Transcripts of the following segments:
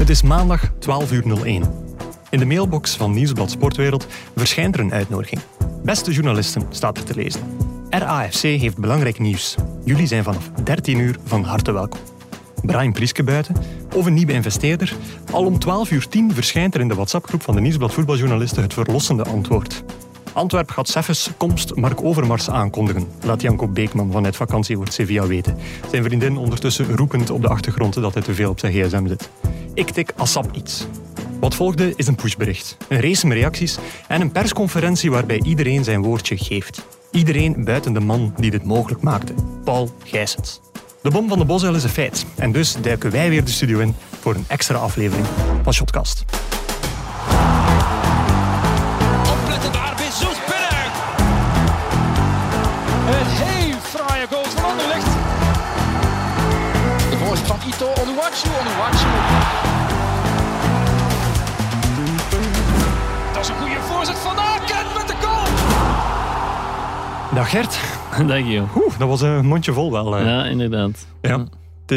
Het is maandag 12 uur 01. In de mailbox van Nieuwsblad Sportwereld verschijnt er een uitnodiging. Beste journalisten, staat er te lezen. RAFC heeft belangrijk nieuws. Jullie zijn vanaf 13 uur van harte welkom. Brian Prieske buiten, of een nieuwe investeerder. Al om 12 uur 10 verschijnt er in de WhatsApp-groep van de Nieuwsblad Voetbaljournalisten het verlossende antwoord. Antwerp gaat Seffes komst Mark Overmars aankondigen, laat Janko Beekman vanuit vakantieoord Sevilla weten. Zijn vriendin ondertussen roepend op de achtergrond dat hij te veel op zijn gsm zit. Ik tik ASAP iets. Wat volgde is een pushbericht, een race met reacties en een persconferentie waarbij iedereen zijn woordje geeft. Iedereen buiten de man die dit mogelijk maakte, Paul Gijsens. De bom van de Bosuil is een feit en dus duiken wij weer de studio in voor een extra aflevering van Shotcast. Ito, Onuwachu, Onuwachu. Dat is een goede voorzet van Aken met de goal. Dag Gert. Dank je. Oeh, dat was een mondje vol wel. eh. Ja, inderdaad. Ja.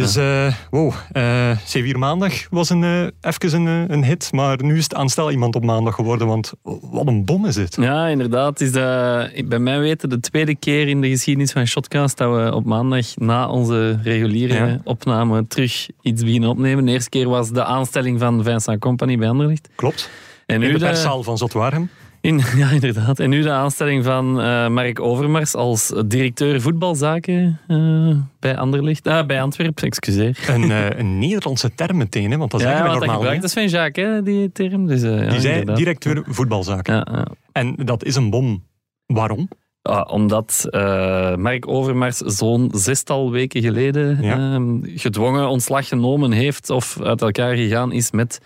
Dus, eh wow, eh C4 Maandag was een, eh, even een, een hit, maar nu is het aanstel iemand op maandag geworden, want wat een bom is dit. Ja, inderdaad. Het is de, bij mij weten de tweede keer in de geschiedenis van Shotcast dat we op maandag na onze reguliere Ja. opname terug iets beginnen opnemen. De eerste keer was de aanstelling van Vincent Company bij Anderlicht. Klopt. En In de perszaal van Zotwaarhem. In, ja, inderdaad. En nu de aanstelling van eh, Mark Overmars als directeur voetbalzaken eh, bij Anderlicht. Ah, bij Antwerpen, excuseer. Een, eh, een Nederlandse term meteen, hè, want dat zeggen we dat normaal gebruikt niet. is van Jacques, hè, die term. Dus, ja, Die zei directeur voetbalzaken. Ja, ja. En dat is een bom. Waarom? Ah, omdat eh, Mark Overmars zo'n zestal weken geleden Ja. ehm, gedwongen ontslag genomen heeft of uit elkaar gegaan is met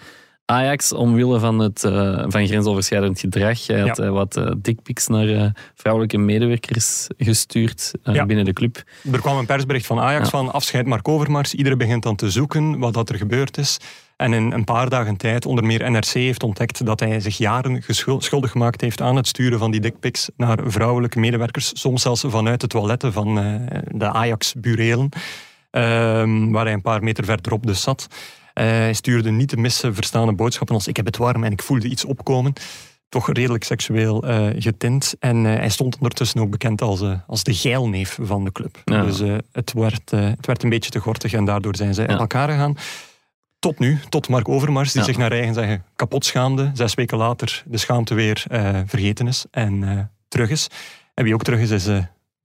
Ajax omwille van, het, eh, van grensoverschrijdend gedrag. Hij had Ja. eh, wat dickpics naar vrouwelijke medewerkers gestuurd Ja. binnen de club. Er kwam een persbericht van Ajax Ja. van afscheid Mark Overmars. Iedereen begint dan te zoeken wat dat er gebeurd is. En in een paar dagen tijd, onder meer NRC heeft ontdekt dat hij zich jaren schuldig gemaakt heeft aan het sturen van die dickpics naar vrouwelijke medewerkers. Soms zelfs vanuit de toiletten van de Ajax-burelen, ehm, waar hij een paar meter verderop dus zat. Eh, hij stuurde niet te missen verstaande boodschappen als ik heb het warm en ik voelde iets opkomen. Toch redelijk seksueel eh, getint. En eh, hij stond ondertussen ook bekend als, als de geilneef van de club. Ja. Dus het, werd, het werd een beetje te gortig en daardoor zijn ze Ja. in elkaar gegaan. Tot nu, tot Mark Overmars, die Ja. zich naar eigen zeggen kapot schaamde. Zes weken later de schaamte weer eh, vergeten is en terug is. En wie ook terug is, is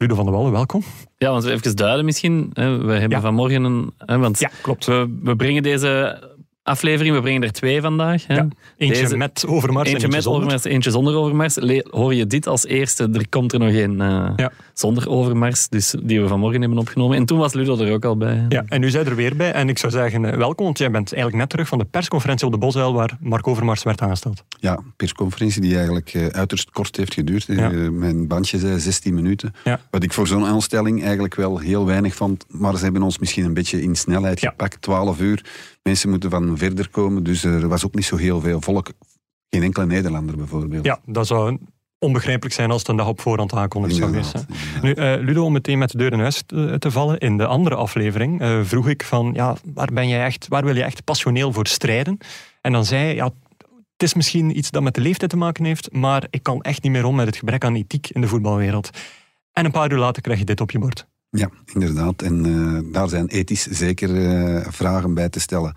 Ludo van der Wallen. Welkom. Ja, want even duiden misschien. We hebben Ja. vanmorgen een... Want klopt. we, we brengen deze aflevering, we brengen er twee vandaag. Hè. Ja. Eentje Deze- met Overmars Eentje en met eentje zonder. Overmars, eentje zonder Overmars. Le- hoor je dit als eerste? Er komt er nog een eh, Ja. zonder Overmars, dus die we vanmorgen hebben opgenomen. En toen was Ludo er ook al bij. Ja, en nu zijn er weer bij. En ik zou zeggen, eh, welkom, want jij bent eigenlijk net terug van de persconferentie op de Bosuil waar Mark Overmars werd aangesteld. Ja, persconferentie die eigenlijk eh, uiterst kort heeft geduurd. Ja. Mijn bandje zei 16 minuten. Ja. Wat ik voor zo'n aanstelling eigenlijk wel heel weinig vond. Maar ze hebben ons misschien een beetje in snelheid Ja. gepakt. 12 uur. Mensen moeten van verder komen. Dus er was ook niet zo heel veel volk. Geen enkele Nederlander bijvoorbeeld. Ja, dat zou onbegrijpelijk zijn als het een dag op voorhand aankondigd zou geweest zijn. Nu, eh, Ludo, om meteen met de deur in huis te, te vallen. In de andere aflevering eh, vroeg ik van, ja, waar, ben jij echt, waar wil je echt passioneel voor strijden? En dan zei hij, ja, het is misschien iets dat met de leeftijd te maken heeft, maar ik kan echt niet meer om met het gebrek aan ethiek in de voetbalwereld. En een paar uur later krijg je dit op je bord. Ja, inderdaad. En eh, daar zijn ethisch zeker eh, vragen bij te stellen.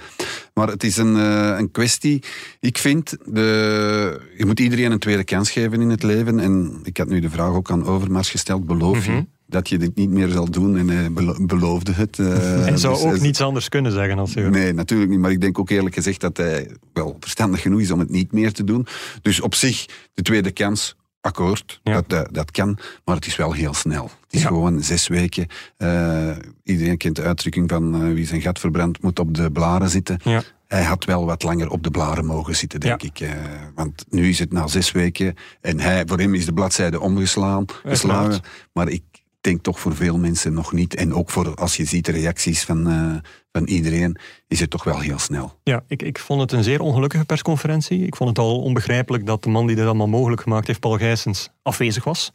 Maar het is een, eh, een kwestie. Ik vind, de, je moet iedereen een tweede kans geven in het leven. En ik had nu de vraag ook aan Overmars gesteld. Beloof Mhm. je dat je dit niet meer zal doen? En hij belo- beloofde het. en zou dus ook niets anders kunnen zeggen als hij... Nee, natuurlijk niet. Maar ik denk ook eerlijk gezegd dat hij wel verstandig genoeg is om het niet meer te doen. Dus op zich, de tweede kans, akkoord, Ja. dat, dat, dat kan. Maar het is wel heel snel. Het is Ja. gewoon zes weken. Eh, iedereen kent de uitdrukking van eh, wie zijn gat verbrandt, moet op de blaren zitten. Ja. Hij had wel wat langer op de blaren mogen zitten, denk ik. eh, want nu is het na zes weken en hij, voor hem is de bladzijde omgeslagen. Geslagen, maar ik denk toch voor veel mensen nog niet. En ook voor, als je ziet de reacties van, eh, van iedereen, is het toch wel heel snel. Ja, ik, ik vond het een zeer ongelukkige persconferentie. Ik vond het al onbegrijpelijk dat de man die dit allemaal mogelijk gemaakt heeft, Paul Gijsens, afwezig was.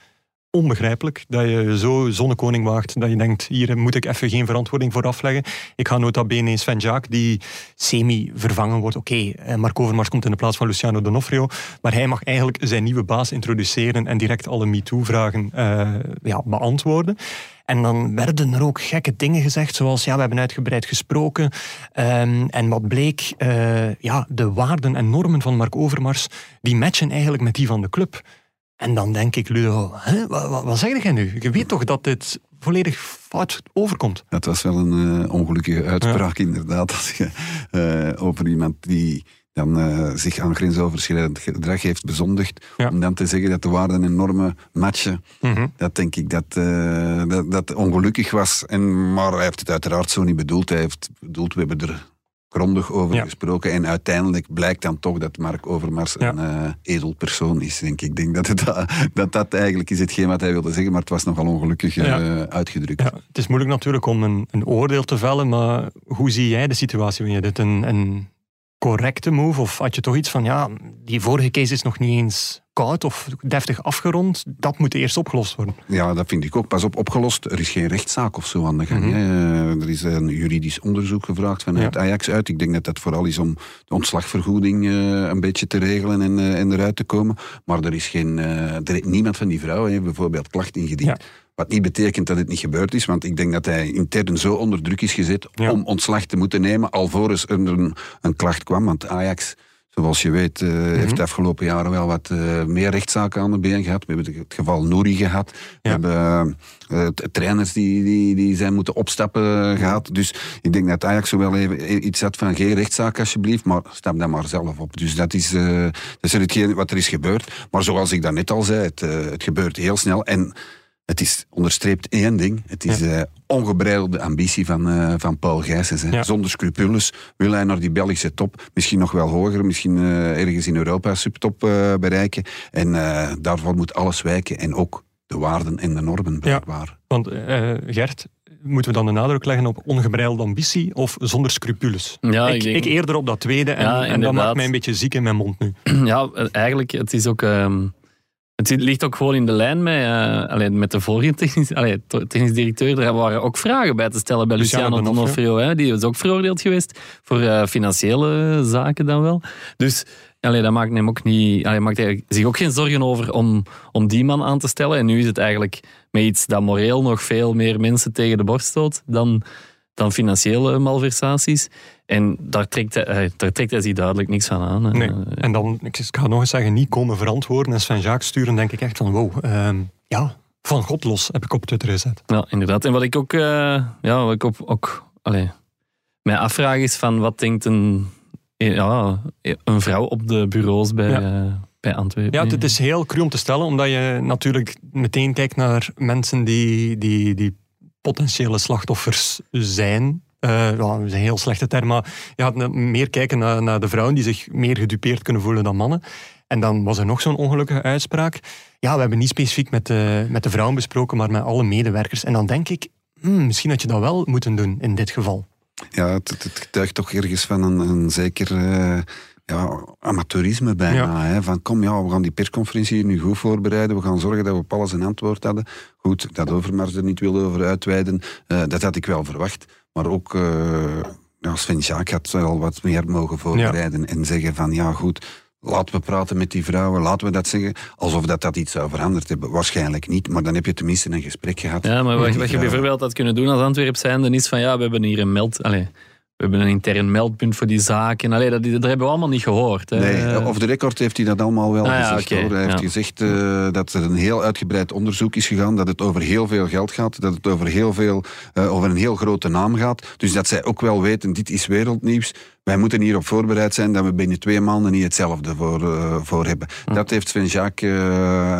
Onbegrijpelijk dat je zo zonnekoning waagt, dat je denkt, hier moet ik even geen verantwoording voor afleggen. Ik ga nota bene Sven Jaak, die semi vervangen wordt. Oké, okay, Mark Overmars komt in de plaats van Luciano D'Onofrio, maar hij mag eigenlijk zijn nieuwe baas introduceren en direct alle MeToo-vragen uh, ja, beantwoorden. En dan werden er ook gekke dingen gezegd, zoals ja, we hebben uitgebreid gesproken. Um, en wat bleek, uh, ja, de waarden en normen van Mark Overmars, die matchen eigenlijk met die van de club. En dan denk ik, Ludo, hè, wat, wat, zeg jij nu? Je weet toch dat dit volledig fout overkomt? Dat was wel een uh, ongelukkige uitspraak, ja. inderdaad. Als je uh, over iemand die dan uh, zich aan grensoverschrijdend gedrag heeft bezondigd, ja. om dan te zeggen dat de waarden en normen matchen, mm -hmm. dat denk ik dat, dat, dat ongelukkig was. En, maar hij heeft het uiteraard zo niet bedoeld. Hij heeft bedoeld, we hebben er grondig over ja. gesproken. En uiteindelijk blijkt dan toch dat Mark Overmars ja. een uh, edel persoon is, denk ik. Ik denk dat, het, dat dat eigenlijk is hetgeen wat hij wilde zeggen, maar het was nogal ongelukkig uh, ja. uitgedrukt. het is moeilijk natuurlijk om een, een, oordeel te vellen, maar hoe zie jij de situatie? Vind je dit een, een correcte move? Of had je toch iets van, ja, die vorige case is nog niet eens koud of deftig afgerond. Dat moet eerst opgelost worden. Ja, dat vind ik ook. Pas op, opgelost. Er is geen rechtszaak of zo aan de gang. Mm -hmm. Er is een juridisch onderzoek gevraagd vanuit ja. Ajax uit. Ik denk dat dat vooral is om de ontslagvergoeding uh, een beetje te regelen en, uh, en eruit te komen. Maar er is geen, er, niemand van die vrouwen heeft bijvoorbeeld klacht ingediend. Ja. Wat niet betekent dat het niet gebeurd is, want ik denk dat hij intern zo onder druk is gezet ja. om ontslag te moeten nemen, alvorens er een, een klacht kwam. Want Ajax, zoals je weet, uh, mm -hmm. heeft de afgelopen jaren wel wat uh, meer rechtszaken aan de been gehad. We hebben het geval Nouri gehad. Ja. We hebben uh, trainers die, die, die zijn moeten opstappen gehad. Dus ik denk dat Ajax wel even iets had van geen rechtszaak alsjeblieft, maar stap dan maar zelf op. Dus dat is, dat is hetgeen wat er is gebeurd. Maar zoals ik daarnet al zei, het, het gebeurt heel snel. En het is onderstreept één ding. Het is ja. uh, ongebreidelde ambitie van, uh, van Paul Gijsens. Ja. Zonder scrupules wil hij naar die Belgische top. Misschien nog wel hoger, misschien uh, ergens in Europa subtop bereiken. En daarvoor moet alles wijken. En ook de waarden en de normen blijkbaar. Ja, want Gert, moeten we dan de nadruk leggen op ongebreidelde ambitie of zonder scrupules? Ja, ik, ik, denk... ik, eerder op dat tweede en, ja, en dat maakt mij een beetje ziek in mijn mond nu. Ja, eigenlijk, het is ook... Um het ligt ook gewoon in de lijn met, uh, alleen met de vorige technisch, allee, technisch directeur. Daar waren ook vragen bij te stellen bij Luciano, Luciano Donofrio. Hè, die is ook veroordeeld geweest voor uh, financiële zaken dan wel. Dus allee, dat maakt hem ook niet, allee, maakt hij zich ook geen zorgen over om, om die man aan te stellen. En nu is het eigenlijk met iets dat moreel nog veel meer mensen tegen de borst stoot dan, dan financiële malversaties. En daar trekt, hij, daar trekt hij zich duidelijk niks van aan. Nee. En dan, ik ga nog eens zeggen, niet komen verantwoorden en Sven Jacques sturen, denk ik echt van wow, uh, ja, van God los heb ik op Twitter gezet. Ja, inderdaad. En wat ik ook, uh, ja, wat ik ook, ook allez, mij afvraag is van wat denkt een, ja, een vrouw op de bureaus bij... Ja. Uh, bij Antwerpen. Ja, het is heel cru om te stellen, omdat je natuurlijk meteen kijkt naar mensen die, die, die potentiële slachtoffers zijn uh, ja, een heel slechte term, maar gaat meer kijken naar, de vrouwen die zich meer gedupeerd kunnen voelen dan mannen. En dan was er nog zo'n ongelukkige uitspraak. Ja, we hebben niet specifiek met de, met de vrouwen besproken, maar met alle medewerkers. En dan denk ik, hmm, misschien had je dat wel moeten doen in dit geval. Ja, het, het getuigt toch ergens van een, een zeker uh, ja, amateurisme bijna. Hè? Van kom, ja, we gaan die persconferentie nu goed voorbereiden. We gaan zorgen dat we op alles een antwoord hadden. Goed, dat Overmars er niet wilde over uitweiden, uh, dat had ik wel verwacht. Maar ook uh, ja, Sven Jaak had wel wat meer mogen voorbereiden. Ja. En zeggen van ja goed, laten we praten met die vrouwen. Laten we dat zeggen. Alsof dat, dat iets zou veranderd hebben. Waarschijnlijk niet. Maar dan heb je tenminste een gesprek gehad. Ja, maar wat, wat je bijvoorbeeld had kunnen doen als Antwerp zijnde is van ja, we hebben hier een meld... Allez, we hebben een intern meldpunt voor die zaken. Allee, dat, dat hebben we allemaal niet gehoord. Hè. Nee, of de record heeft hij dat allemaal wel ah, gezegd. Ja, okay. Hij heeft ja. gezegd uh, dat er een heel uitgebreid onderzoek is gegaan, dat het over heel veel geld gaat, dat het over, heel veel, uh, over een heel grote naam gaat. Dus dat zij ook wel weten, dit is wereldnieuws. Wij moeten hierop voorbereid zijn dat we binnen twee maanden niet hetzelfde voor, uh, voor hebben. Ja. Dat heeft Sven Jacques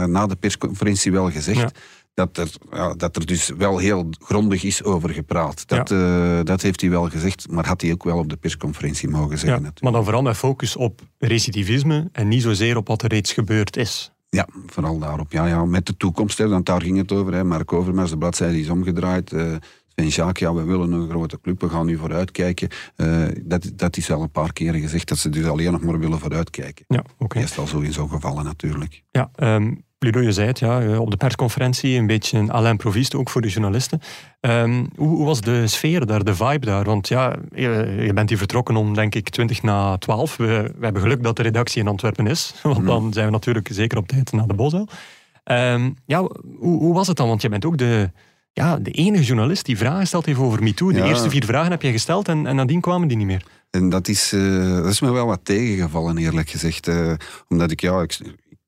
na de persconferentie wel gezegd dat er, ja, dat er dus wel heel grondig is over gepraat. Dat, ja. uh, dat heeft hij wel gezegd, maar had hij ook wel op de persconferentie mogen zeggen. Ja, maar dan vooral met focus op recidivisme en niet zozeer op wat er reeds gebeurd is. Ja, vooral daarop. Ja, ja, met de toekomst, hè, want daar ging het over. Hè. Mark Overmars, de bladzijde is omgedraaid. Uh, Sven Jacques, ja, we willen een grote club, we gaan nu vooruitkijken. Uh, dat, dat is al een paar keren gezegd, dat ze dus alleen nog maar willen vooruitkijken. Ja, oké. Okay. Meestal zo in zo'n gevallen natuurlijk. Ja, um, Ludo, je zei het, ja, eh, op de persconferentie een beetje een à l'improviste, ook voor de journalisten. Ehm, hoe, hoe, was de sfeer daar, de vibe daar? Want ja, je, je, bent hier vertrokken om, denk ik, 20 na 12. We, we, hebben geluk dat de redactie in Antwerpen is, want dan zijn we natuurlijk zeker op tijd naar de Bosuil. Um, ja, hoe, hoe, was het dan? Want je bent ook de, ja, de enige journalist die vragen stelt heeft over MeToo. De eerste vier vragen heb je gesteld en, en nadien kwamen die niet meer. En dat is, uh, dat is me wel wat tegengevallen, eerlijk gezegd. Uh, omdat ik, ja, ik,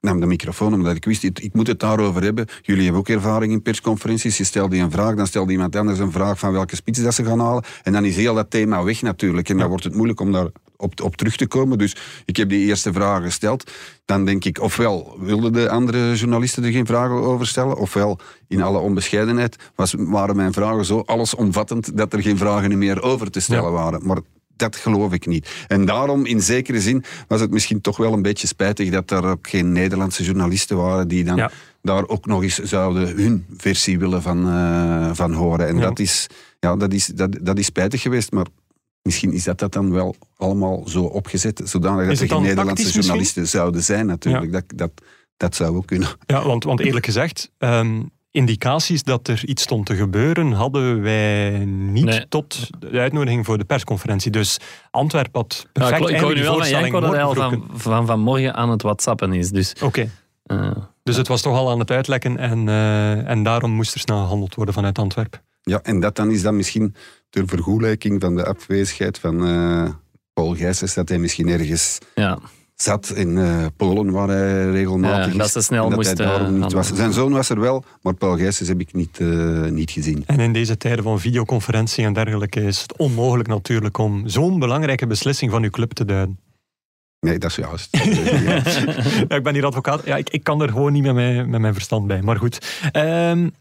nam de microfoon omdat ik wist, ik moet het daarover hebben. Jullie hebben ook ervaring in persconferenties. Je stelt die een vraag, dan stelt iemand anders een vraag van welke spits dat ze gaan halen. En dan is heel dat thema weg natuurlijk. En dan wordt het moeilijk om daar op, op terug te komen. Dus ik heb die eerste vraag gesteld. Dan denk ik, ofwel wilden de andere journalisten er geen vragen over stellen, ofwel in alle onbescheidenheid was, waren mijn vragen zo allesomvattend dat er geen vragen meer over te stellen waren. Maar dat geloof ik niet. En daarom, in zekere zin, was het misschien toch wel een beetje spijtig dat er ook geen Nederlandse journalisten waren die dan daar ook nog eens zouden hun versie willen van, uh, van horen. En dat, is, ja, dat, is, dat, dat is spijtig geweest, maar misschien is dat, dat dan wel allemaal zo opgezet, zodanig dat er geen Nederlandse journalisten zouden zijn natuurlijk. Dat, dat, dat zou ook kunnen. Ja, want, want eerlijk gezegd, um, indicaties dat er iets stond te gebeuren hadden wij niet tot de uitnodiging voor de persconferentie. Dus Antwerpen had perfect ja, ik, ik hoor nu wel dat hij al van, van vanmorgen aan het whatsappen is. Dus, Oké. Uh, dus het was toch al aan het uitlekken en, uh, en daarom moest er snel gehandeld worden vanuit Antwerpen. Ja, en dat dan is dan misschien ter vergoelijking van de afwezigheid van uh, Paul Gijsens, dat hij misschien ergens... Ja zat in uh, Polen, waar hij regelmatig ja, dat ze snel moest... Niet was. Zijn zoon was er wel, maar Paul Gijsens heb ik niet, uh, niet gezien. En in deze tijden van videoconferentie en dergelijke is het onmogelijk natuurlijk om zo'n belangrijke beslissing van uw club te duiden. Nee, dat is juist. ja, ik ben hier advocaat. Ja, ik, ik kan er gewoon niet met mijn, met mijn verstand bij. Maar goed. Um,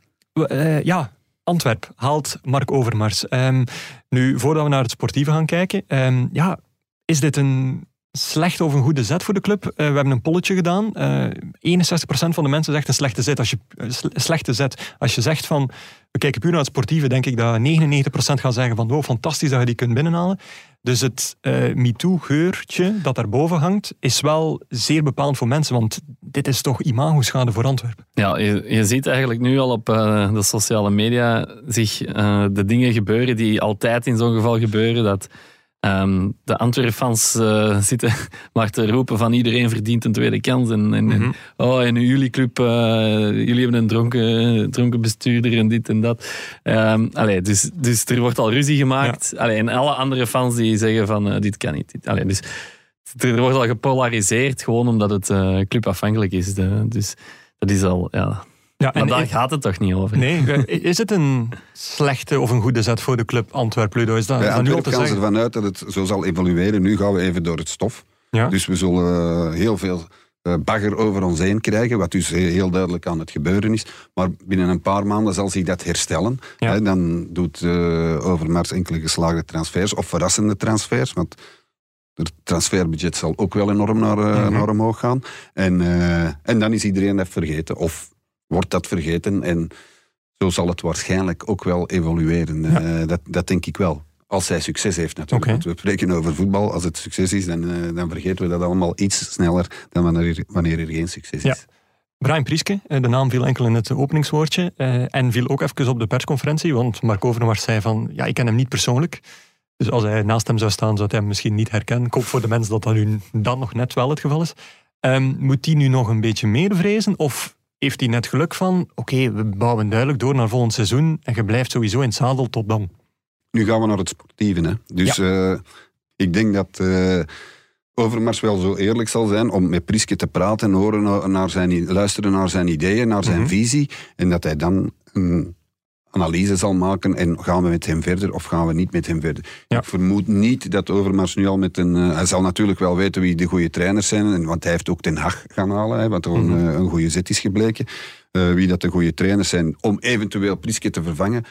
ja, Antwerp haalt Mark Overmars. Um, nu, voordat we naar het sportieve gaan kijken. Um, ja, is dit een slecht of een goede zet voor de club. Uh, we hebben een polletje gedaan. Uh, eh, 61% van de mensen zegt een slechte zet. Als je, uh, slechte zet. Als je zegt van, we kijken puur naar het sportieve, denk ik dat 99% gaan zeggen van, oh, fantastisch dat je die kunt binnenhalen. Dus het MeToo-geurtje dat daarboven hangt, is wel zeer bepalend voor mensen, want dit is toch imago-schade voor Antwerpen. Ja, je, je ziet eigenlijk nu al op de sociale media zich de dingen gebeuren die altijd in zo'n geval gebeuren, dat Um, de Antwerp-fans uh, zitten maar te roepen van iedereen verdient een tweede kans. En, en, mm -hmm. oh, en jullie club, uh, jullie hebben een dronken, dronken bestuurder en dit en dat. Um, allee, dus, dus er wordt al ruzie gemaakt. Ja. Allee, en alle andere fans die zeggen van uh, dit kan niet. Dit. Allee, dus er wordt al gepolariseerd gewoon omdat het clubafhankelijk is. De, dus dat is al, ja, ja, maar daar gaat het toch niet over? Nee, is het een slechte of een goede zet voor de club Antwerp, Ludo? Is dat, Bij Antwerp gaan ze ervan uit dat het zo zal evolueren. Nu gaan we even door het stof. Ja. Dus we zullen eh, heel veel eh, bagger over ons heen krijgen, wat dus heel duidelijk aan het gebeuren is. Maar binnen een paar maanden zal zich dat herstellen. Ja. dan doet uh, Overmars enkele geslaagde transfers of verrassende transfers. Want het transferbudget zal ook wel enorm naar, uh, mm -hmm. naar omhoog gaan. En, en dan is iedereen dat vergeten. Of wordt dat vergeten. En zo zal het waarschijnlijk ook wel evolueren. Uh, dat, dat denk ik wel. Als zij succes heeft natuurlijk. Okay. Want we spreken over voetbal. Als het succes is, dan, uh, dan vergeten we dat allemaal iets sneller dan wanneer, wanneer er geen succes is. Brian Prieske, eh, de naam viel enkel in het openingswoordje. Uh, en viel ook even op de persconferentie. Want Mark Overmars zei van, ja, ik ken hem niet persoonlijk. Dus als hij naast hem zou staan, zou hij hem misschien niet herkennen. Ik hoop voor de mensen dat dat nu dan nog net wel het geval is. Um, moet die nu nog een beetje meer vrezen? Of heeft hij net geluk van, oké, we bouwen duidelijk door naar volgend seizoen en je blijft sowieso in het zadel tot dan. Nu gaan we naar het sportieve. Hè? Dus ja. uh, ik denk dat uh, Overmars wel zo eerlijk zal zijn om met Priske te praten, horen naar zijn, luisteren naar zijn ideeën, naar zijn mm -hmm. visie. En dat hij dan een analyse zal maken en gaan we met hem verder of gaan we niet met hem verder. Ja. Ik vermoed niet dat Overmars nu al met een... Uh, hij zal natuurlijk wel weten wie de goede trainers zijn, want hij heeft ook Den Haag gaan halen, hè, wat toch mm -hmm. een, een goede zet is gebleken. Uh, wie dat de goede trainers zijn om eventueel Priske te vervangen.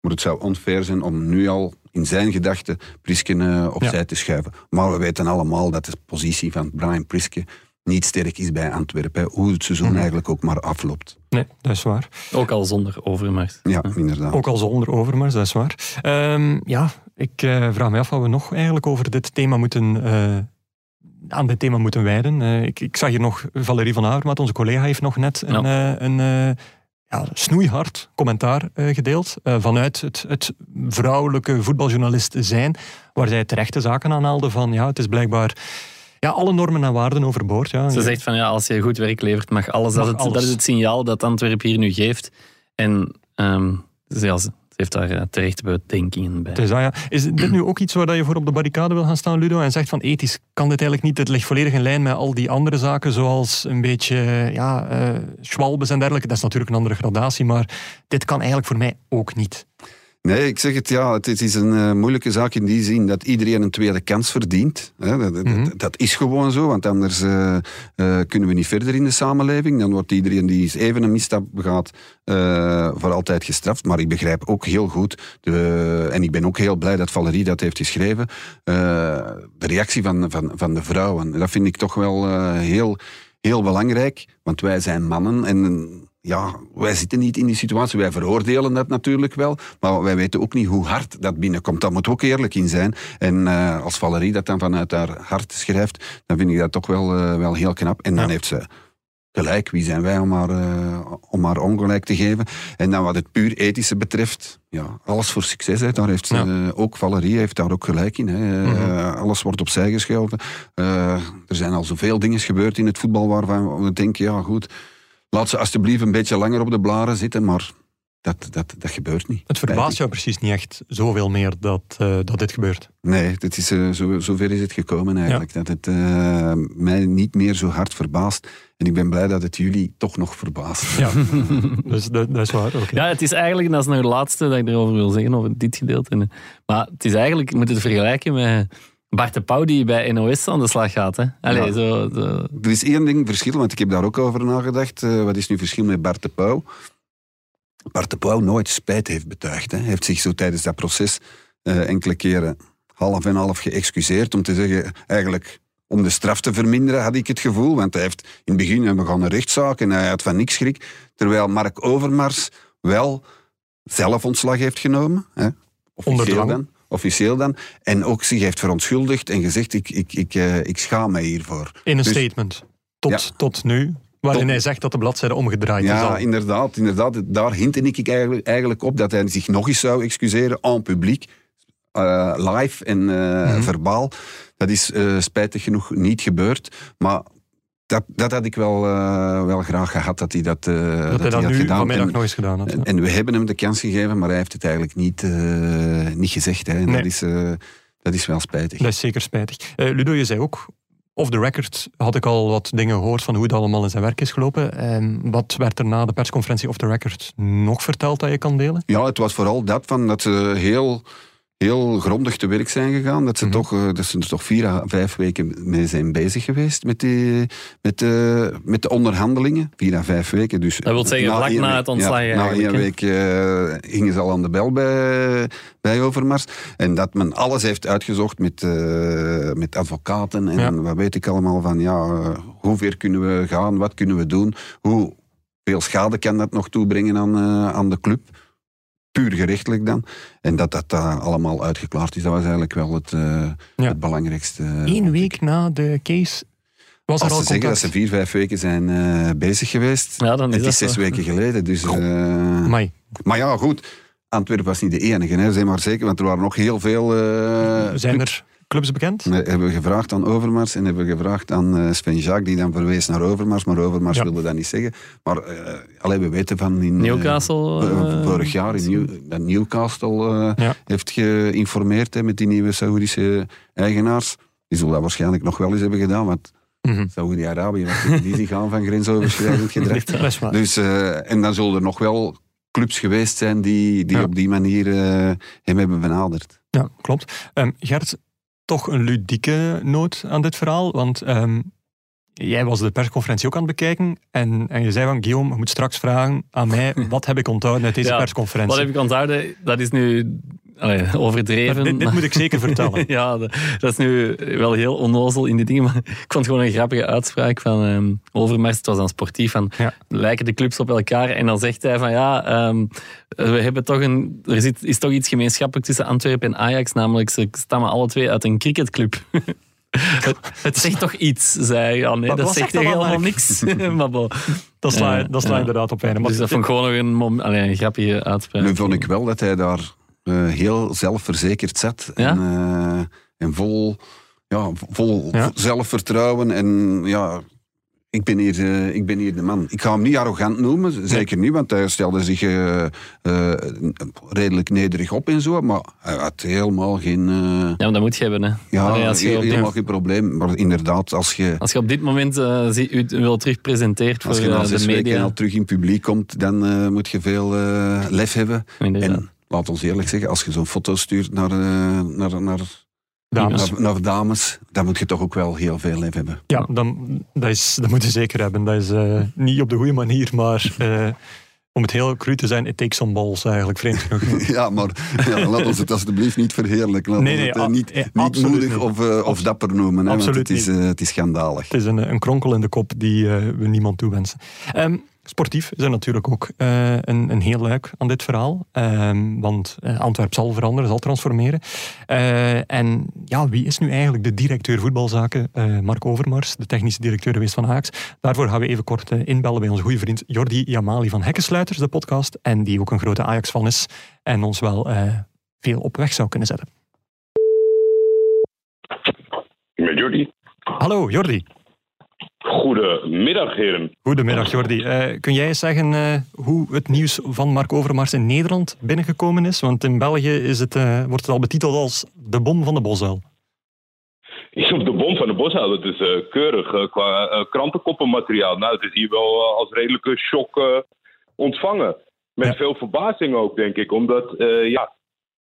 Maar het zou onfair zijn om nu al in zijn gedachten Priske uh, opzij ja. te schuiven. Maar we weten allemaal dat de positie van Brian Priske niet sterk is bij Antwerpen. Hoe het seizoen mm. eigenlijk ook maar afloopt. Nee, dat is waar. Ook al zonder Overmars. Ja, inderdaad. Ook al zonder Overmars, dat is waar. Um, ja, ik uh, vraag me af wat we nog eigenlijk over dit thema moeten uh, aan dit thema moeten wijden. Eh, ik, ik, zag hier nog Valerie van Avermaat, onze collega, heeft nog net een, uh, een ja, snoeihard commentaar gedeeld vanuit het, het, vrouwelijke voetbaljournalist zijn, waar zij terechte zaken aanhaalde van ja, het is blijkbaar ja, alle normen en waarden overboord. Ja. Ze zegt van ja, als je goed werk levert, mag alles. Mag dat, alles. dat is het signaal dat Antwerpen hier nu geeft. En um, ja, heeft daar uh, terecht bedenkingen bij. Dus, ah, ja. Is dit nu ook iets waar je voor op de barricade wil gaan staan, Ludo? En zegt van ethisch kan dit eigenlijk niet. Het ligt volledig in lijn met al die andere zaken, zoals een beetje ja, uh, schwalbes en dergelijke. Dat is natuurlijk een andere gradatie, maar dit kan eigenlijk voor mij ook niet. Nee, ik zeg het ja, het is een uh, moeilijke zaak in die zin dat iedereen een tweede kans verdient. Hè. Dat, mm -hmm. dat, is gewoon zo, want anders uh, uh, kunnen we niet verder in de samenleving. Dan wordt iedereen die even een misstap begaat voor altijd gestraft. Maar ik begrijp ook heel goed, de, en ik ben ook heel blij dat Valerie dat heeft geschreven, de reactie van, van, van de vrouwen. Dat vind ik toch wel heel, heel belangrijk, want wij zijn mannen en ja, wij zitten niet in die situatie. Wij veroordelen dat natuurlijk wel, maar wij weten ook niet hoe hard dat binnenkomt. Daar moet ook eerlijk in zijn. En uh, als Valerie dat dan vanuit haar hart schrijft, dan vind ik dat toch wel, uh, wel heel knap. En dan ja. heeft ze gelijk. Wie zijn wij om haar, uh, om haar ongelijk te geven? En dan wat het puur ethische betreft, ja, alles voor succes. Hè. Daar heeft ze, ja. ook Valerie heeft daar ook gelijk in. Hè. Mm -hmm. alles wordt opzij geschoven. er zijn al zoveel dingen gebeurd in het voetbal waarvan we denken, ja goed Laat ze alsjeblieft een beetje langer op de blaren zitten, maar dat, dat, dat gebeurt niet. Het verbaast jou precies niet echt zoveel meer dat, uh, dat dit gebeurt? Nee, dit is, uh, zo, zover is het gekomen eigenlijk. Ja. Dat het uh, mij niet meer zo hard verbaast. En ik ben blij dat het jullie toch nog verbaast. Ja, dus, dat, dat, is waar. Okay. Ja, het is eigenlijk, dat is nog het laatste dat ik erover wil zeggen, over dit gedeelte. Maar het is eigenlijk, je moet het vergelijken met Bart de Pauw die bij NOS aan de slag gaat. Hè? Allee, ja. zo, zo. Er is één ding verschil, want ik heb daar ook over nagedacht. Uh, wat is nu verschil met Bart de Pauw? Bart de Pauw nooit spijt heeft betuigd. Hij heeft zich zo tijdens dat proces uh, enkele keren half en half geëxcuseerd om te zeggen, eigenlijk om de straf te verminderen, had ik het gevoel. Want hij heeft in het begin, we gaan een rechtszaak en hij had van niks schrik. Terwijl Mark Overmars wel zelf ontslag heeft genomen. Hè, Onder dwang. Officieel dan. En ook zich heeft verontschuldigd en gezegd, ik, ik, ik, uh, ik schaam mij hiervoor. In een dus, statement. Tot, ja. tot nu. Waarin hij zegt dat de bladzijde omgedraaid ja, is. Ja, inderdaad, inderdaad. Daar hintte ik eigenlijk, eigenlijk op dat hij zich nog eens zou excuseren en publiek. Uh, live en uh, mm-hmm. verbaal. Dat is uh, spijtig genoeg niet gebeurd. Maar dat, dat had ik wel, uh, wel graag gehad, dat hij dat, uh, dat, dat hij dat nu gedaan. vanmiddag nog eens gedaan had. En, en, we hebben hem de kans gegeven, maar hij heeft het eigenlijk niet, uh, niet gezegd. Hè. En nee. dat, is, dat is wel spijtig. Dat is zeker spijtig. Ludo, je zei ook, off the record had ik al wat dingen gehoord van hoe het allemaal in zijn werk is gelopen. En wat werd er na de persconferentie off the record nog verteld dat je kan delen? Ja, het was vooral dat, van dat ze heel heel grondig te werk zijn gegaan. Dat ze, mm-hmm. toch, uh, dat ze er toch vier à vijf weken mee zijn bezig geweest met, die, met, de, met de onderhandelingen. Vier à vijf weken. Dus dat wil zeggen, vlak na het ontslag ja, Na één week uh, gingen ze al aan de bel bij, bij Overmars. En dat men alles heeft uitgezocht met, uh, met advocaten en ja. wat weet ik allemaal van, ja, hoe ver kunnen we gaan, wat kunnen we doen, hoe veel schade kan dat nog toebrengen aan, aan de club puur gerechtelijk dan. En dat dat uh, allemaal uitgeklaard is, dat was eigenlijk wel het, uh, ja. het belangrijkste. Eén week na de case was Als er al ze zeggen dat ze vier, vijf weken zijn uh, bezig geweest, ja, dan is het dat is zes zo. weken geleden. Dus, maar ja, goed. Antwerpen was niet de enige, hè, zeg maar zeker, want er waren nog heel veel... zijn er clubs bekend? We hebben we gevraagd aan Overmars en hebben we gevraagd aan uh, Sven Jacques, die dan verwees naar Overmars, maar Overmars ja. wilde dat niet zeggen. Maar uh, allee, we weten van in... Newcastle? Uh, vorig jaar in New, dat Newcastle ja. heeft geïnformeerd hè, met die nieuwe Saoedische eigenaars. Die zullen dat waarschijnlijk nog wel eens hebben gedaan, want Mm-hmm. Saoedi-Arabië, die zich aan van grensoverschrijdend gedrag. dus, en dan zullen er nog wel clubs geweest zijn die, die ja. op die manier hem hebben benaderd. Ja, klopt. Um, Gert, toch een ludieke noot aan dit verhaal. Want um, jij was de persconferentie ook aan het bekijken. En, en je zei van, Guillaume, je moet straks vragen aan mij, wat heb ik onthouden uit deze ja, persconferentie? Wat heb ik onthouden? Dat is nu allee, overdreven. Dit, dit, moet ik zeker vertellen. ja, dat is nu wel heel onnozel in die dingen. Maar ik vond het gewoon een grappige uitspraak van um, Overmars. Het was dan sportief. Van, ja. Lijken de clubs op elkaar? En dan zegt hij van ja, um, we hebben toch een, er zit, is toch iets gemeenschappelijk tussen Antwerpen en Ajax. Namelijk, ze stammen alle twee uit een cricketclub. Het, zegt toch iets, zei Jan. Nee, dat zegt helemaal niks. maar Dat sla, je, dat sla inderdaad op een. Dus dat vond ik gewoon nog een, een grapje uitspraak. Nu vond ik wel dat hij daar uh, heel zelfverzekerd. Ja? En, uh, en vol, ja, vol ja? zelfvertrouwen. En ja, ik ben, hier, uh, ik ben hier de man. Ik ga hem niet arrogant noemen, zeker niet, want hij stelde zich uh, redelijk nederig op en zo, maar hij had helemaal geen... ja, maar dat moet je hebben, hè. Ja, Allee, als je helemaal dit... geen probleem. Maar inderdaad, als je... Als je op dit moment u wel terug presenteert voor de media... Als je na zes weken al terug in publiek komt, dan moet je veel lef hebben. Inderdaad. En laat ons eerlijk zeggen, als je zo'n foto stuurt naar, naar, naar Dames. Naar, dames, dan moet je toch ook wel heel veel leven hebben. Ja, dan, dat, is, dat moet je zeker hebben. Dat is uh, niet op de goede manier, maar uh, om het heel cru te zijn, it takes some balls eigenlijk, vreemd genoeg. ja, maar ja, laat ons het alsjeblieft niet verheerlijken. Laat nee, nee, het, uh, niet, niet moedig. Of, of dapper noemen. Hè, absoluut het is, het is schandalig. Het is een, een kronkel in de kop die we niemand toewensen. Um, Sportief is er natuurlijk ook uh, een, een heel luik aan dit verhaal. Uh, want uh, Antwerp zal veranderen, zal transformeren. Uh, en ja, wie is nu eigenlijk de directeur voetbalzaken? Mark Overmars, de technische directeur geweest van Ajax. Daarvoor gaan we even kort inbellen bij onze goede vriend Jordi Jamali van Hekkensluiters, de podcast. En die ook een grote Ajax-fan is. En ons wel veel op weg zou kunnen zetten. Met Jordi. Hallo, Jordi. Goedemiddag, heren. Goedemiddag, Jordi. Uh, kun jij zeggen uh, hoe het nieuws van Mark Overmars in Nederland binnengekomen is? Want in België is het, uh, wordt het al betiteld als de bom van de bosuil. De bom van de bosuil, dat is keurig qua krantenkoppenmateriaal. Nou, het is hier wel als redelijke shock ontvangen. Met ja. veel verbazing ook, denk ik. Omdat, ja,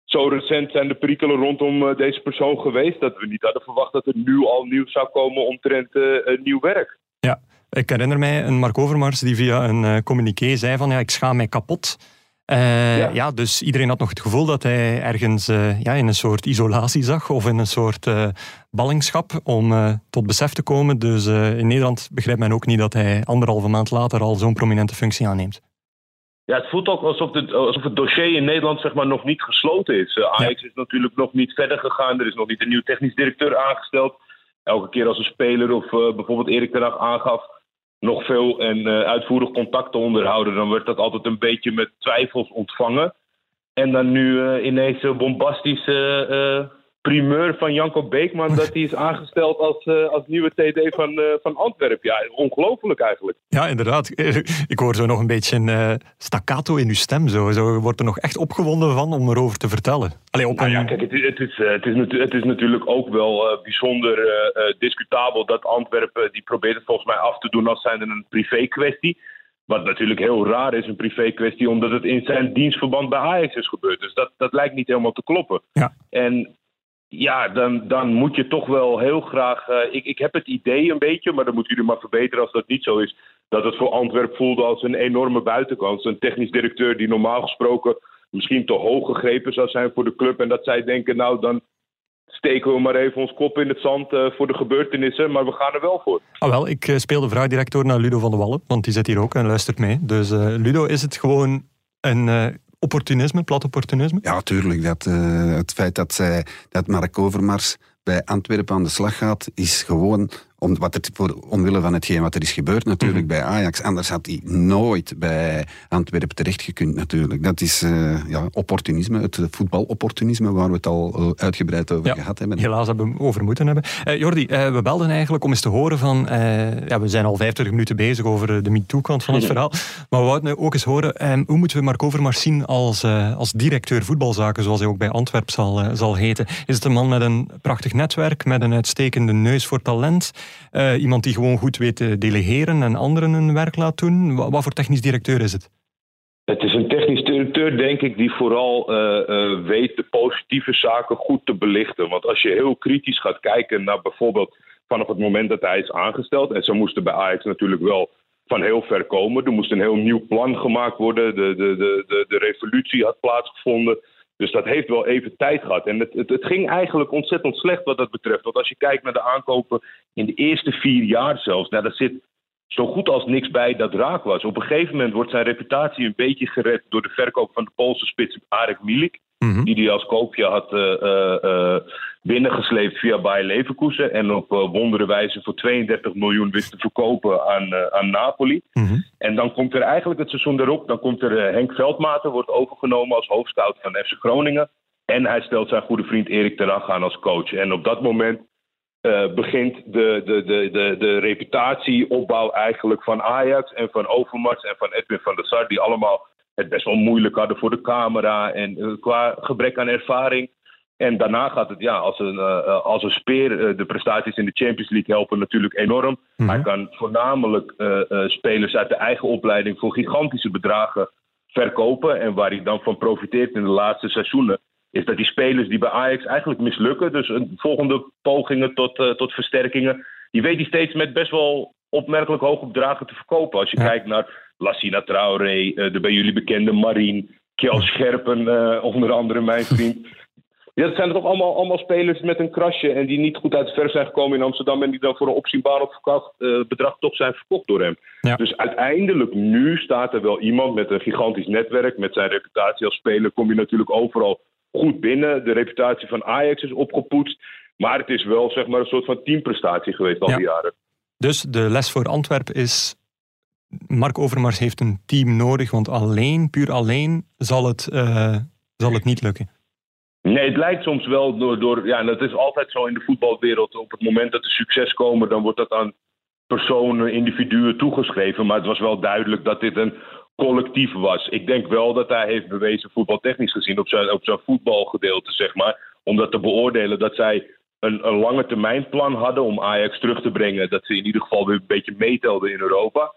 zo recent zijn de perikelen rondom uh, deze persoon geweest dat we niet hadden verwacht dat er nu al nieuws zou komen omtrent uh, nieuw werk. Ja, ik herinner mij een Mark Overmars die via een uh, communiqué zei van ja, ik schaam mij kapot. Ja. ja. dus iedereen had nog het gevoel dat hij ergens ja, in een soort isolatie zag of in een soort ballingschap om tot besef te komen. Dus in Nederland begrijpt men ook niet dat hij anderhalve maand later al zo'n prominente functie aanneemt. Ja, het voelt ook alsof, het, alsof het dossier in Nederland zeg maar, nog niet gesloten is. Uh, Ajax is natuurlijk nog niet verder gegaan. Er is nog niet een nieuw technisch directeur aangesteld. Elke keer als een speler of uh, bijvoorbeeld Erik ten Hag aangaf nog veel en uh, uitvoerig contact te onderhouden, dan werd dat altijd een beetje met twijfels ontvangen. En dan nu ineens bombastische primeur van Janko Beekman dat hij is aangesteld als, uh, als nieuwe TD van, uh, van Antwerpen. Ja, ongelooflijk eigenlijk. Ja, inderdaad. Ik hoor zo nog een beetje een uh, staccato in uw stem. Zo. zo wordt er nog echt opgewonden van om erover te vertellen. Allee, op nou ja, kijk, het is, het is, het is, het is natuurlijk ook wel bijzonder discutabel dat Antwerpen, die probeert het volgens mij af te doen als zijnde een privé kwestie. Wat natuurlijk heel raar is, een privé kwestie, omdat het in zijn dienstverband bij Ajax is gebeurd. Dus dat, dat lijkt niet helemaal te kloppen. Ja. En ja, dan, dan moet je toch wel heel graag. Uh, ik, ik heb het idee een beetje, maar dan moeten jullie maar verbeteren als dat niet zo is. Dat het voor Antwerp voelde als een enorme buitenkant. Een technisch directeur die normaal gesproken misschien te hoog gegrepen zou zijn voor de club. En dat zij denken, nou dan steken we maar even ons kop in het zand uh, voor de gebeurtenissen, maar we gaan er wel voor. Ah, wel, ik uh, speel de vraagdirecteur naar Ludo van de Wallen, want die zit hier ook en luistert mee. Dus Ludo, is het gewoon een opportunisme, plat opportunisme? Ja, tuurlijk. Dat, uh, het feit dat, zij, dat Mark Overmars bij Antwerpen aan de slag gaat, is gewoon om, wat het, voor, omwille van hetgeen wat er is gebeurd natuurlijk mhm. bij Ajax. Anders had hij nooit bij Antwerpen terechtgekund natuurlijk. Dat is uh, ja, opportunisme, het voetbalopportunisme waar we het al uh, uitgebreid over gehad hebben. Helaas hebben we over moeten hebben. Uh, Jordi, we belden eigenlijk om eens te horen van... ja, we zijn al 25 minuten bezig over de MeToo-kant van het verhaal. Maar we wouden ook eens horen, hoe moeten we Mark Overmars zien als, als directeur voetbalzaken, zoals hij ook bij Antwerp zal, zal heten? Is het een man met een prachtig netwerk, met een uitstekende neus voor talent... Uh, iemand die gewoon goed weet te delegeren en anderen hun werk laat doen. Wat, voor technisch directeur is het? Het is een technisch directeur, denk ik, die vooral uh, uh, weet de positieve zaken goed te belichten. Want als je heel kritisch gaat kijken naar bijvoorbeeld vanaf het moment dat hij is aangesteld, en zo moesten bij Ajax natuurlijk wel van heel ver komen. Er moest een heel nieuw plan gemaakt worden. De, de, de, de, de revolutie had plaatsgevonden. Dus dat heeft wel even tijd gehad. En het, het, het, ging eigenlijk ontzettend slecht wat dat betreft. Want als je kijkt naar de aankopen in de eerste vier jaar zelfs, nou, daar zit zo goed als niks bij dat raak was. Op een gegeven moment wordt zijn reputatie een beetje gered door de verkoop van de Poolse spits Arek Milik. Mhm. Die hij als koopje had uh, binnengesleept via Bayer Leverkusen. En op wondere wijze voor 32 miljoen wist te verkopen aan, aan Napoli. Mhm. En dan komt er eigenlijk het seizoen erop. Dan komt er Henk Veldmaten, wordt overgenomen als hoofdscout van FC Groningen. En hij stelt zijn goede vriend Erik ten Hag aan als coach. En op dat moment begint de, de, de, de, de reputatieopbouw eigenlijk van Ajax en van Overmars en van Edwin van der Sar. Die allemaal het best wel moeilijk hadden voor de camera en uh, qua gebrek aan ervaring. En daarna gaat het ja, als een, uh, als een speer de prestaties in de Champions League helpen natuurlijk enorm. Mhm. Hij kan voornamelijk spelers uit de eigen opleiding voor gigantische bedragen verkopen. En waar hij dan van profiteert in de laatste seizoenen, is dat die spelers die bij Ajax eigenlijk mislukken, dus een volgende pogingen tot, tot versterkingen, die weet hij steeds met best wel opmerkelijk hoge bedragen te verkopen. Als je kijkt naar Lassina Traoré, eh, de bij jullie bekende Marien, Kjell Scherpen, eh, onder andere mijn vriend. Ja, dat zijn toch allemaal, allemaal spelers met een krasje en die niet goed uit de verf zijn gekomen in Amsterdam en die dan voor een opzienbaar uh, bedrag toch zijn verkocht door hem. Dus uiteindelijk nu staat er wel iemand met een gigantisch netwerk, met zijn reputatie als speler kom je natuurlijk overal goed binnen. De reputatie van Ajax is opgepoetst, maar het is wel zeg maar een soort van teamprestatie geweest al die jaren. Dus de les voor Antwerpen is Mark Overmars heeft een team nodig, want alleen, puur alleen, zal het, uh, zal het niet lukken. Nee, het lijkt soms wel door. Ja, dat is altijd zo in de voetbalwereld. Op het moment dat er succes komen, dan wordt dat aan personen, individuen toegeschreven. Maar het was wel duidelijk dat dit een collectief was. Ik denk wel dat hij heeft bewezen, voetbaltechnisch gezien, op zijn, op zijn voetbalgedeelte, zeg maar. Om dat te beoordelen dat zij een, een lange termijn plan hadden om Ajax terug te brengen. Dat ze in ieder geval weer een beetje meetelden in Europa.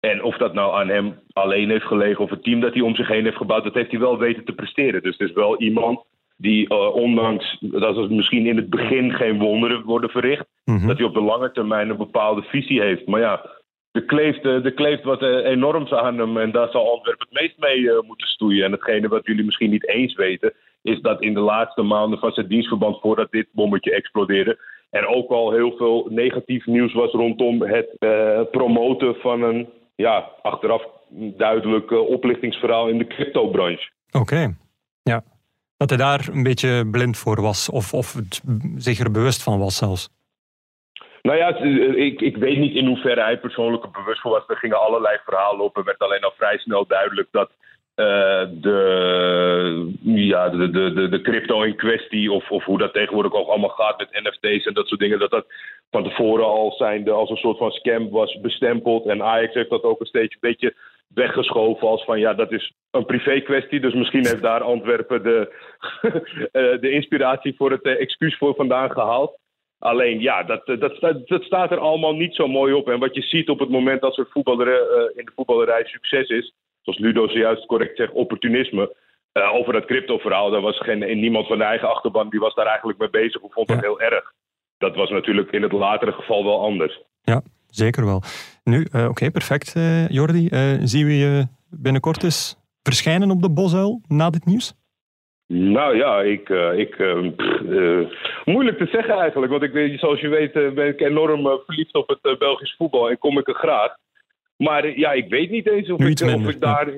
En of dat nou aan hem alleen heeft gelegen of het team dat hij om zich heen heeft gebouwd, dat heeft hij wel weten te presteren. Dus het is wel iemand die, uh, ondanks dat er misschien in het begin geen wonderen worden verricht, mhm. dat hij op de lange termijn een bepaalde visie heeft. Maar ja, er kleeft, er eh, kleeft wat uh, enorms aan hem en daar zal Antwerpen het meest mee moeten stoeien. En hetgene wat jullie misschien niet eens weten, is dat in de laatste maanden van zijn dienstverband, voordat dit bommetje explodeerde, er ook al heel veel negatief nieuws was rondom het promoten van een ja, achteraf duidelijk oplichtingsverhaal in de cryptobranche. Oké, ja. Dat hij daar een beetje blind voor was, of, of zich er bewust van was zelfs. Nou ja, eh, ik, ik weet niet in hoeverre hij persoonlijk er bewust voor was. Er gingen allerlei verhalen op. Er werd alleen al vrij snel duidelijk dat uh, de, ja, de, de, de, crypto in kwestie, of, of hoe dat tegenwoordig ook allemaal gaat met NFT's en dat soort dingen, dat dat van tevoren al zijnde als een soort van scam was bestempeld. En Ajax heeft dat ook een steeds een beetje weggeschoven als van ja, dat is een privé kwestie. Dus misschien heeft daar Antwerpen de, eh, de inspiratie voor het uh, excuus voor vandaan gehaald. Alleen ja, dat, dat, dat, staat er allemaal niet zo mooi op. En wat je ziet op het moment als er voetballer, uh, in de voetballerij succes is, zoals Ludo zojuist correct zegt, opportunisme. over dat crypto-verhaal, daar was geen, niemand van de eigen achterban die was daar eigenlijk mee bezig of vond dat heel erg dat was natuurlijk in het latere geval wel anders. Ja, zeker wel. Nu, uh, oké, perfect, uh, Jordi. Uh, zien we je binnenkort eens verschijnen op de Bosuil na dit nieuws? Nou ja, ik, ik moeilijk te zeggen eigenlijk. Want ik, zoals je weet ben ik enorm verliefd op het Belgisch voetbal en kom ik er graag. Maar ja, ik weet niet eens of, ik, of ik daar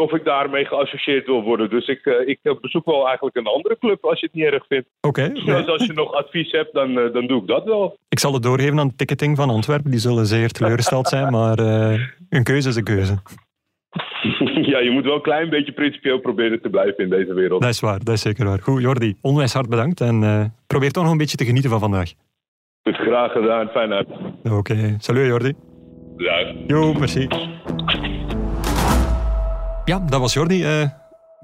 of ik daarmee geassocieerd wil worden. Dus ik, uh, ik bezoek wel eigenlijk een andere club als je het niet erg vindt. Oké. Dus als je nog advies hebt, dan, uh, dan doe ik dat wel. Ik zal het doorgeven aan de ticketing van Antwerpen. Die zullen zeer teleurgesteld zijn, maar uh, een keuze is een keuze. ja, je moet wel een klein beetje principieel proberen te blijven in deze wereld. Dat is waar, dat is zeker waar. Goed, Jordi, onwijs hard bedankt en probeer toch nog een beetje te genieten van vandaag. Het graag gedaan, fijn uit. Oké, okay. salut Jordi. Ja. Jo, merci. Ja, dat was Jordi. Uh,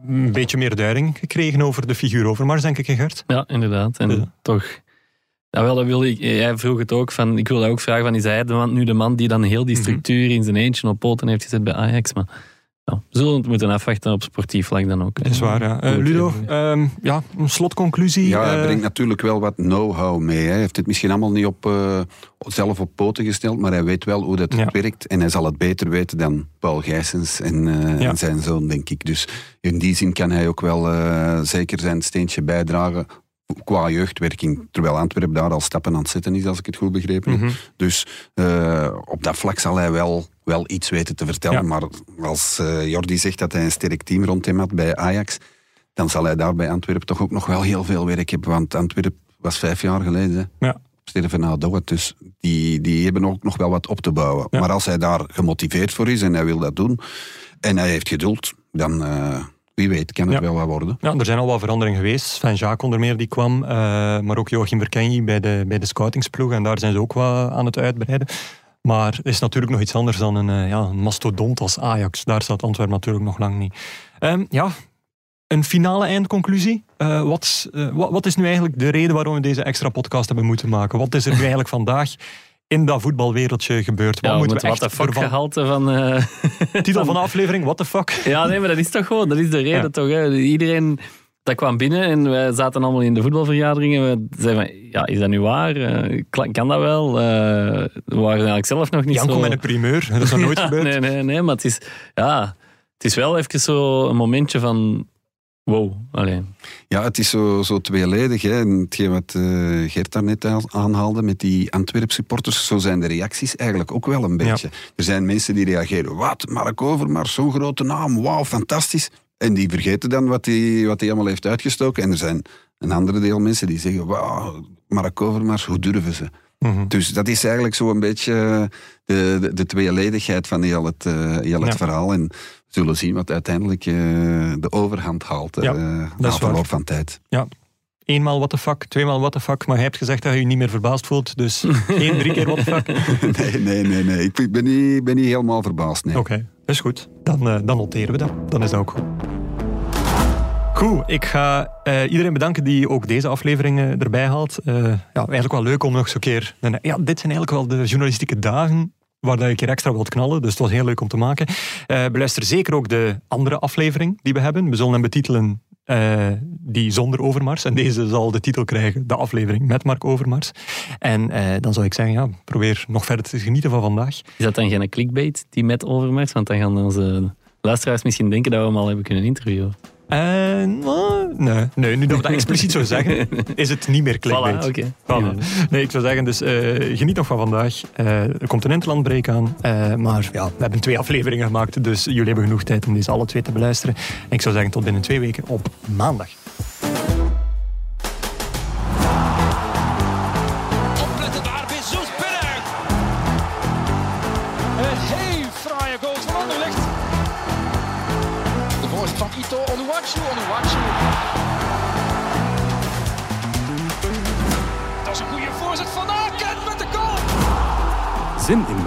een beetje meer duiding gekregen over de figuur Overmars, denk ik, Gert? Ja, inderdaad. En toch... Ja, wel, dat wilde ik, jij vroeg het ook van, ik wilde ook vragen van, is hij de man, nu de man die dan heel die mhm. structuur in zijn eentje op poten heeft gezet bij Ajax? Maar ja, we zullen het moeten afwachten op sportief vlak dan ook. Dat is waar, ja. Uh, Ludo, um, ja, een slotconclusie. Ja, hij uh, brengt natuurlijk wel wat know-how mee. Hij heeft het misschien allemaal niet op, uh, zelf op poten gesteld, maar hij weet wel hoe dat ja. werkt. En hij zal het beter weten dan Paul Gijsens en, ja. en, zijn zoon, denk ik. Dus in die zin kan hij ook wel zeker zijn steentje bijdragen qua jeugdwerking, terwijl Antwerpen daar al stappen aan het zetten is, als ik het goed begrepen heb. Mm -hmm. Dus op dat vlak zal hij wel wel iets weten te vertellen. Maar als uh, Jordi zegt dat hij een sterk team rond hem had bij Ajax, dan zal hij daar bij Antwerpen toch ook nog wel heel veel werk hebben. Want Antwerpen was vijf jaar geleden. Ja. Sterven na dood. Dus die, die hebben ook nog wel wat op te bouwen. Maar als hij daar gemotiveerd voor is en hij wil dat doen en hij heeft geduld, dan uh, wie weet kan het Ja. wel wat worden. Ja, er zijn al wat veranderingen geweest. Sven Jaak onder meer die kwam, eh, maar ook Joachim Verkenji bij de, bij de scoutingsploeg. En daar zijn ze ook wat aan het uitbreiden. Maar het is natuurlijk nog iets anders dan een, eh, ja, een mastodont als Ajax. Daar staat Antwerpen natuurlijk nog lang niet. Ehm, ja, een finale eindconclusie. Eh, wat, wat, wat is nu eigenlijk de reden waarom we deze extra podcast hebben moeten maken? Wat is er nu eigenlijk vandaag in dat voetbalwereldje gebeurd? Wat Ja, moeten we wat echt de fuck ervan- gehalte van... eh, Titel van de aflevering, what the fuck? Ja, nee, maar dat is toch gewoon, dat is de reden Ja. toch. Hè. Iedereen dat kwam binnen en wij zaten allemaal in de voetbalvergaderingen. We zeiden van, ja, is dat nu waar? Eh, kan dat wel? Eh, we waren eigenlijk zelf nog niet Janko zo... met een primeur, dat is nog nooit Ja, gebeurd. Nee, nee, nee, maar het is, ja, het is wel even zo een momentje van... Wow, alleen. Ja, het is zo, zo tweeledig. Hè. En hetgeen wat eh Gert daarnet al- aanhaalde met die Antwerp supporters, zo zijn de reacties eigenlijk ook wel een beetje. Er zijn mensen die reageren, wat, Mark Overmars, zo'n grote naam, wauw, fantastisch. En die vergeten dan wat hij wat die allemaal heeft uitgestoken. En er zijn een andere deel mensen die zeggen, wauw, Mark Overmars, hoe durven ze? Mhm. Dus dat is eigenlijk zo een beetje de, de, de tweeledigheid van heel het, eh, heel het Ja. verhaal. En we zullen zien wat uiteindelijk eh, de overhand haalt eh, Ja, na verloop van tijd. Eenmaal what the fuck, tweemaal what the fuck. Maar hij hebt gezegd dat je je niet meer verbaasd voelt. Dus geen drie keer what the fuck. Oké, Nee, nee, nee. nee. Ik ben niet, ben niet helemaal verbaasd. Nee. dat is goed. Dan, eh, dan noteren we dat. Dan is dat ook goed. Goed, ik ga eh, iedereen bedanken die ook deze aflevering erbij haalt. Eh, ja, eigenlijk wel leuk om nog een keer... Ja, dit zijn eigenlijk wel de journalistieke dagen waar dat een keer extra wilt knallen. Dus het was heel leuk om te maken. Eh, beluister zeker ook de andere aflevering die we hebben. We zullen hem betitelen die zonder Overmars. En deze zal de titel krijgen, de aflevering met Mark Overmars. En dan zou ik zeggen, ja, probeer nog verder te genieten van vandaag. Is dat dan geen clickbait, die met Overmars? Want dan gaan onze luisteraars misschien denken dat we hem al hebben kunnen interviewen. En, nou, nee, nee, nu dat we dat expliciet zo zeggen, is het niet meer clickbait. Voilà. Nee, ik zou zeggen, dus eh, geniet nog van vandaag. Eh, er komt een interlandbreak aan. eh, maar ja, we hebben twee afleveringen gemaakt, dus jullie hebben genoeg tijd om deze alle twee te beluisteren. En ik zou zeggen, tot binnen twee weken op maandag.